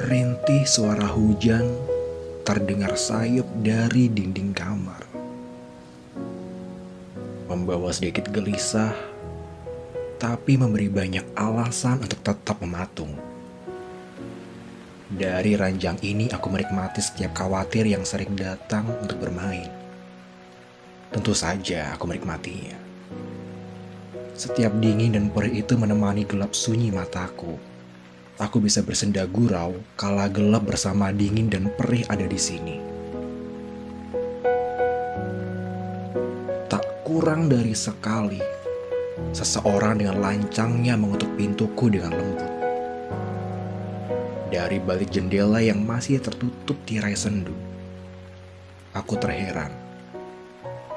Merintih suara hujan terdengar sayup dari dinding kamar. Membawa sedikit gelisah, tapi memberi banyak alasan untuk tetap mematung. Dari ranjang ini aku menikmati setiap khawatir yang sering datang untuk bermain. Tentu saja aku menikmatinya. Setiap dingin dan perih itu menemani gelap sunyi mataku. Aku bisa bersenda gurau kala gelap bersama dingin dan perih ada di sini. Tak kurang dari sekali, seseorang dengan lancangnya mengutuk pintuku dengan lembut. Dari balik jendela yang masih tertutup tirai sendu, aku terheran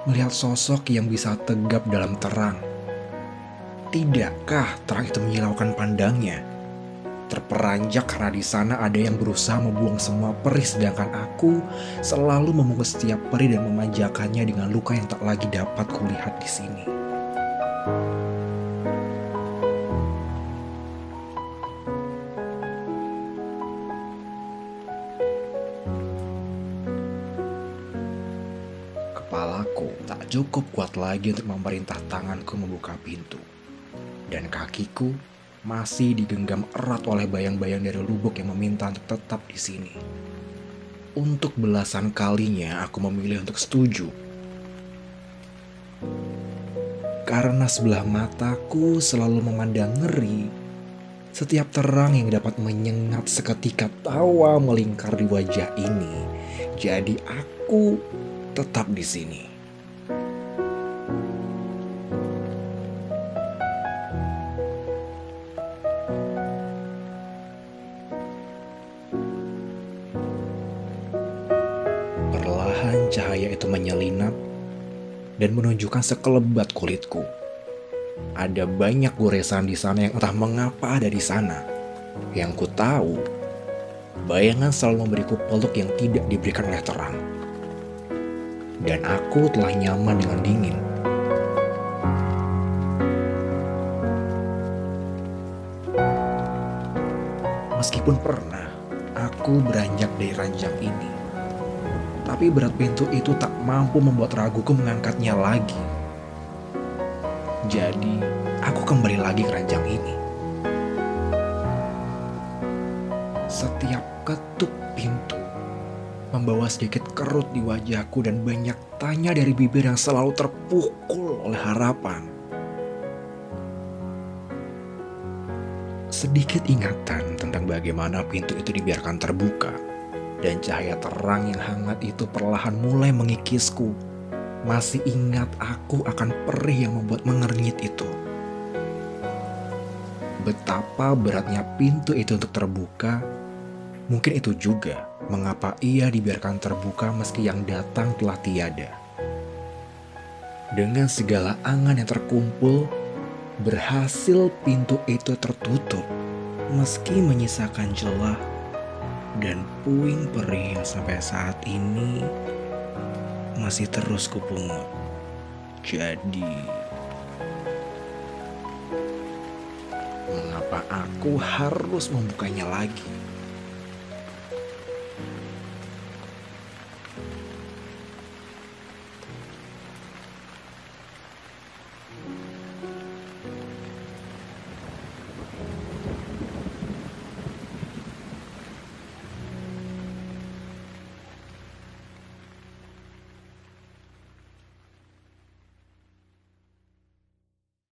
melihat sosok yang bisa tegap dalam terang. Tidakkah terang itu menyilaukan pandangnya? Terperanjak karena di sana ada yang berusaha membuang semua perih sedangkan aku selalu memungut setiap perih dan memanjakannya dengan luka yang tak lagi dapat kulihat di sini. Kepalaku tak cukup kuat lagi untuk memerintah tanganku membuka pintu. Dan kakiku masih digenggam erat oleh bayang-bayang dari lubuk yang meminta untuk tetap di sini. Untuk belasan kalinya aku memilih untuk setuju. Karena sebelah mataku selalu memandang ngeri. Setiap terang yang dapat menyengat seketika tawa melingkar di wajah ini. Jadi aku tetap di sini. Perlahan cahaya itu menyelinap dan menunjukkan sekelebat kulitku. Ada banyak goresan di sana yang entah mengapa ada di sana. Yang ku tahu, bayangan selalu memberiku peluk yang tidak diberikan oleh terang dan aku telah nyaman dengan dingin. Meskipun pernah aku beranjak dari ranjang ini, tapi berat pintu itu tak mampu membuat raguku mengangkatnya lagi. Jadi, aku kembali lagi ke ranjang ini. Setiap ketuk pintu membawa sedikit kerut di wajahku dan banyak tanya dari bibir yang selalu terpukul oleh harapan. Sedikit ingatan tentang bagaimana pintu itu dibiarkan terbuka dan cahaya terang yang hangat itu perlahan mulai mengikisku. Masih ingat aku akan perih yang membuat mengernyit itu. Betapa beratnya pintu itu untuk terbuka Mungkin itu juga mengapa ia dibiarkan terbuka meski yang datang telah tiada. Dengan segala angan yang terkumpul, berhasil pintu itu tertutup meski menyisakan celah dan puing perih yang sampai saat ini masih terus kupungut. Jadi, mengapa aku harus membukanya lagi?